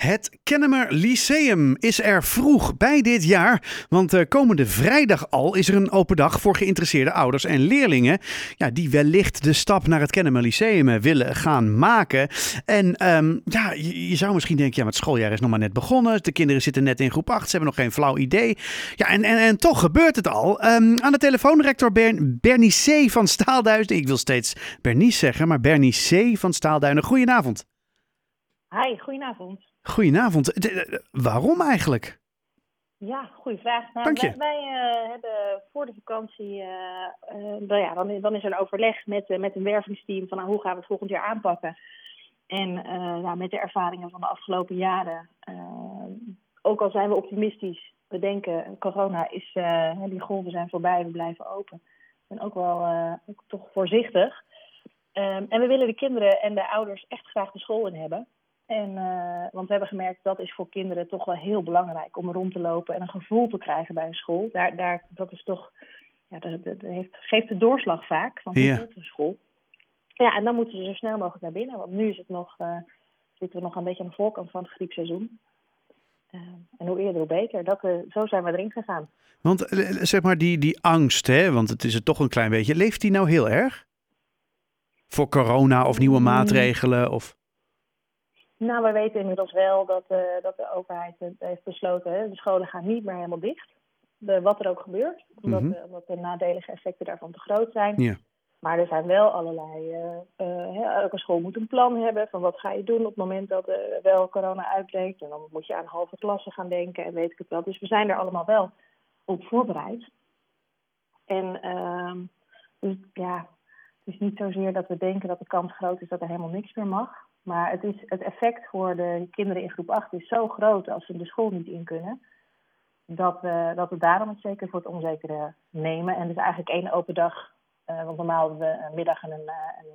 Het Kennemer Lyceum is er vroeg bij dit jaar, want uh, komende vrijdag al is er een open dag voor geïnteresseerde ouders en leerlingen ja, die wellicht de stap naar het Kennemer Lyceum eh, willen gaan maken. En um, ja, je, zou misschien denken, ja, het schooljaar is nog maar net begonnen, de kinderen zitten net in groep 8, ze hebben nog geen flauw idee. Ja, en, en, en toch gebeurt het al. Um, aan de telefoon rector Ber Bernie C. van Staalduinen, ik wil steeds Bernice zeggen, maar Bernie C. van Staalduinen, goedenavond. Hi, goedenavond. Goedenavond. waarom eigenlijk? Ja, goede vraag. Nou, Dank je. Wij, wij uh, hebben voor de vakantie, uh, uh, ja, dan, dan, is er een overleg met, met een wervingsteam van nou, hoe gaan we het volgend jaar aanpakken. En ja, met de ervaringen van de afgelopen jaren, ook al zijn we optimistisch, we denken corona is, die golven zijn voorbij, we blijven open. En ook wel ook toch voorzichtig. Um, en we willen de kinderen en de ouders echt graag de school in hebben. En, uh, want we hebben gemerkt dat is voor kinderen toch wel heel belangrijk om rond te lopen en een gevoel te krijgen bij een school. Daar, daar, dat is toch, ja, dat, dat heeft, geeft de doorslag vaak van ja. de school. Ja, en dan moeten ze zo snel mogelijk naar binnen. Want nu is het nog, uh, zitten we nog een beetje aan de voorkant van het griepseizoen. Uh, en hoe eerder, hoe beter. Dat, zo zijn we erin gegaan. Want zeg maar die, die angst, hè, want het is er toch een klein beetje. Leeft die nou heel erg? Voor corona of nieuwe maatregelen? Of... Nou, we weten inmiddels wel dat, uh, dat de overheid heeft besloten, hè, de scholen gaan niet meer helemaal dicht. De, wat er ook gebeurt, omdat, Mhm. uh, omdat de nadelige effecten daarvan te groot zijn. Ja. Maar er zijn wel allerlei, uh, elke school moet een plan hebben van wat ga je doen op het moment dat er wel corona uitbreekt. En dan moet je aan halve klassen gaan denken en weet ik het wel. Dus we zijn er allemaal wel op voorbereid. En ehm, dus, ja, het is niet zozeer dat we denken dat de kans groot is dat er helemaal niks meer mag. Maar het, is, het effect voor de kinderen in groep 8 is zo groot als ze de school niet in kunnen. Dat we, dat we daarom het zeker voor het onzekere nemen. En dus eigenlijk één open dag. Uh, want normaal hebben we een middag en een,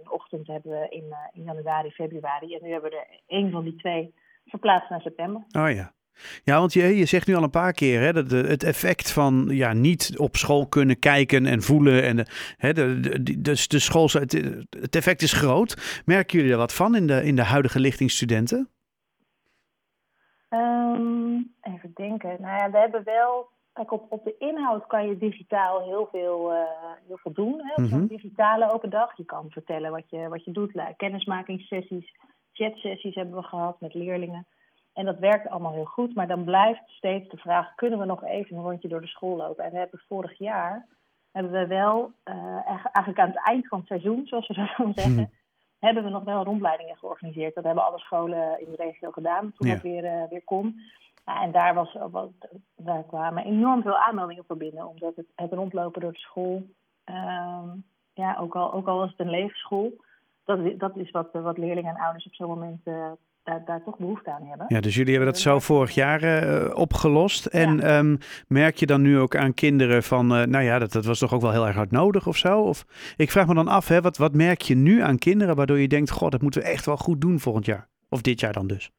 ochtend hebben we in, in januari, februari. En nu hebben we er één van die twee verplaatst naar september. Oh ja. Ja, want je, je zegt nu al een paar keer hè, dat het effect van ja, niet op school kunnen kijken en voelen. En de, hè, de, de, dus de school, het, het effect is groot. Merken jullie er wat van in de, in de huidige lichting studenten? Um, even denken. Nou ja, we hebben wel. Kijk, op, op de inhoud kan je digitaal heel veel, uh, heel veel doen. Hè? Op Mhm. digitale open dag. Je kan vertellen wat je, wat je doet. Kennismakingssessies, chatsessies hebben we gehad met leerlingen. En dat werkt allemaal heel goed, maar dan blijft steeds de vraag: kunnen we nog even een rondje door de school lopen? En we hebben vorig jaar hebben we wel, uh, eigenlijk aan het eind van het seizoen, zoals we zo zeggen, Hmm. hebben we nog wel rondleidingen georganiseerd. Dat hebben alle scholen in de regio gedaan toen Ja. het weer, uh, weer kon. En daar, was, daar kwamen enorm veel aanmeldingen voor binnen, omdat het, het rondlopen door de school, uh, ja, ook al, ook al was het een leefschool, dat, dat is wat, wat leerlingen en ouders op zo'n moment daar, daar toch behoefte aan hebben. Ja, dus jullie hebben dat zo vorig jaar uh, opgelost. En Ja. um, merk je dan nu ook aan kinderen van, uh, nou ja, dat, dat was toch ook wel heel erg hard nodig of zo? Of ik vraag me dan af, hè, wat, wat merk je nu aan kinderen waardoor je denkt, god, dat moeten we echt wel goed doen volgend jaar? Of dit jaar dan dus?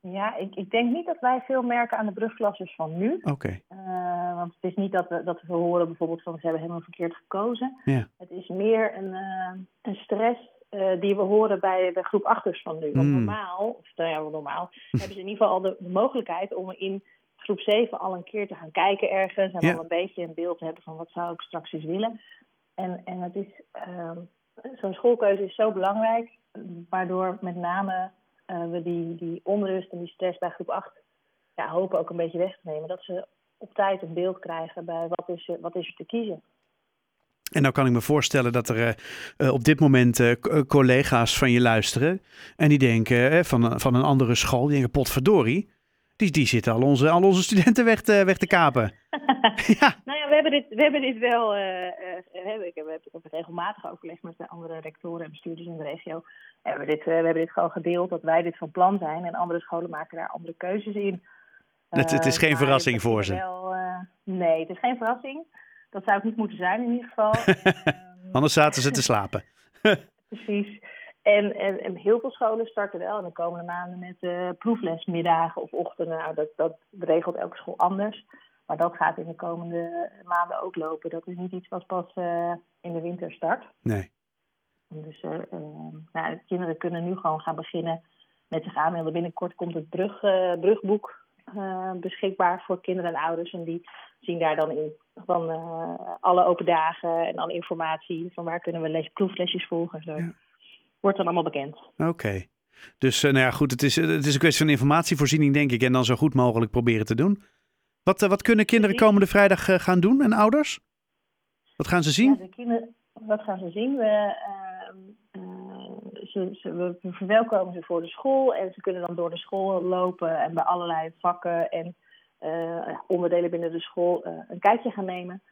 Ja, ik, ik denk niet dat wij veel merken aan de brugklassers van nu. Oké. Okay. Uh, want het is niet dat we, dat we horen bijvoorbeeld van ze hebben helemaal verkeerd gekozen. Ja. Het is meer een, een stress uh, die we horen bij de groep achters van nu. Want Mm. normaal, of nou ja, normaal, hebben ze in ieder geval al de, de, mogelijkheid om in groep 7 al een keer te gaan kijken ergens. En Ja. al een beetje een beeld te hebben van wat zou ik straks eens willen. En, en het is, zo'n schoolkeuze is zo belangrijk, waardoor met name uh, we die, die onrust en die stress bij groep 8 ja, hopen ook een beetje weg te nemen. Dat ze op tijd een beeld krijgen bij wat is, er, wat is er te kiezen. En nou kan ik me voorstellen dat er uh, op dit moment uh, collega's van je luisteren. En die denken uh, van, van een andere school, die denken potverdorie. Die, die zitten al onze, al onze studenten weg te, weg te kapen. ja. Nou ja, we hebben dit, we hebben dit wel. Uh, uh, ik heb, ik heb regelmatig overleg met de andere rectoren en bestuurders in de regio. We hebben, dit, we hebben dit gewoon gedeeld dat wij dit van plan zijn. En andere scholen maken daar andere keuzes in. Het, het is geen verrassing voor ze. Wel, nee, het is geen verrassing. Dat zou het niet moeten zijn in ieder geval. Anders zaten ze te slapen. Precies. En, en, en, heel veel scholen starten wel in de komende maanden met uh, proeflesmiddagen of ochtenden. Nou, dat, dat regelt elke school anders. Maar dat gaat in de komende maanden ook lopen. Dat is niet iets wat pas uh, in de winter start. Nee. Dus uh, nou, kinderen kunnen nu gewoon gaan beginnen met zich aanmelden. Binnenkort komt het brug, uh, brugboek beschikbaar voor kinderen en ouders. En die zien daar dan in van alle open dagen en alle informatie van waar kunnen we les, proeflesjes volgen. Zo. Wordt dan allemaal bekend. Oké. Dus nou ja, goed, het is, het is een kwestie van informatievoorziening, denk ik. En dan zo goed mogelijk proberen te doen. Wat, wat kunnen kinderen komende vrijdag gaan doen en ouders? Wat gaan ze zien? Ja, de kinderen, wat gaan ze zien? We, eh, we verwelkomen ze voor de school en ze kunnen dan door de school lopen en bij allerlei vakken en uh, onderdelen binnen de school uh, een kijkje gaan nemen.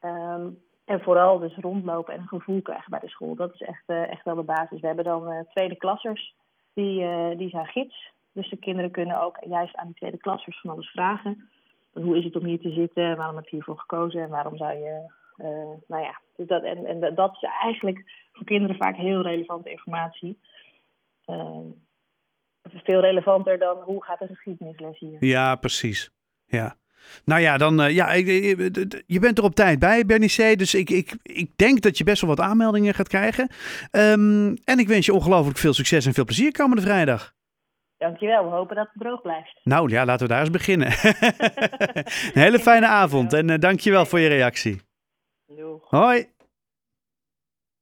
Um, en vooral dus rondlopen en een gevoel krijgen bij de school. Dat is echt, echt wel de basis. We hebben dan tweede klassers, die, die zijn gids. Dus de kinderen kunnen ook juist aan die tweede klassers van alles vragen. Hoe is het om hier te zitten? Waarom heb je hiervoor gekozen? En waarom zou je uh, nou ja, dus dat, en, en dat is eigenlijk voor kinderen vaak heel relevante informatie. Uh, veel relevanter dan hoe gaat de geschiedenisles hier. Ja, precies. Ja. Nou ja, dan, uh, ja, je bent er op tijd bij, Bernice. Dus ik, ik, ik denk dat je best wel wat aanmeldingen gaat krijgen. Um, en ik wens je ongelooflijk veel succes en veel plezier komende vrijdag. Dankjewel, we hopen dat het droog blijft. Nou ja, laten we daar eens beginnen. Een hele fijne avond en uh, dankjewel voor je reactie. Hoi!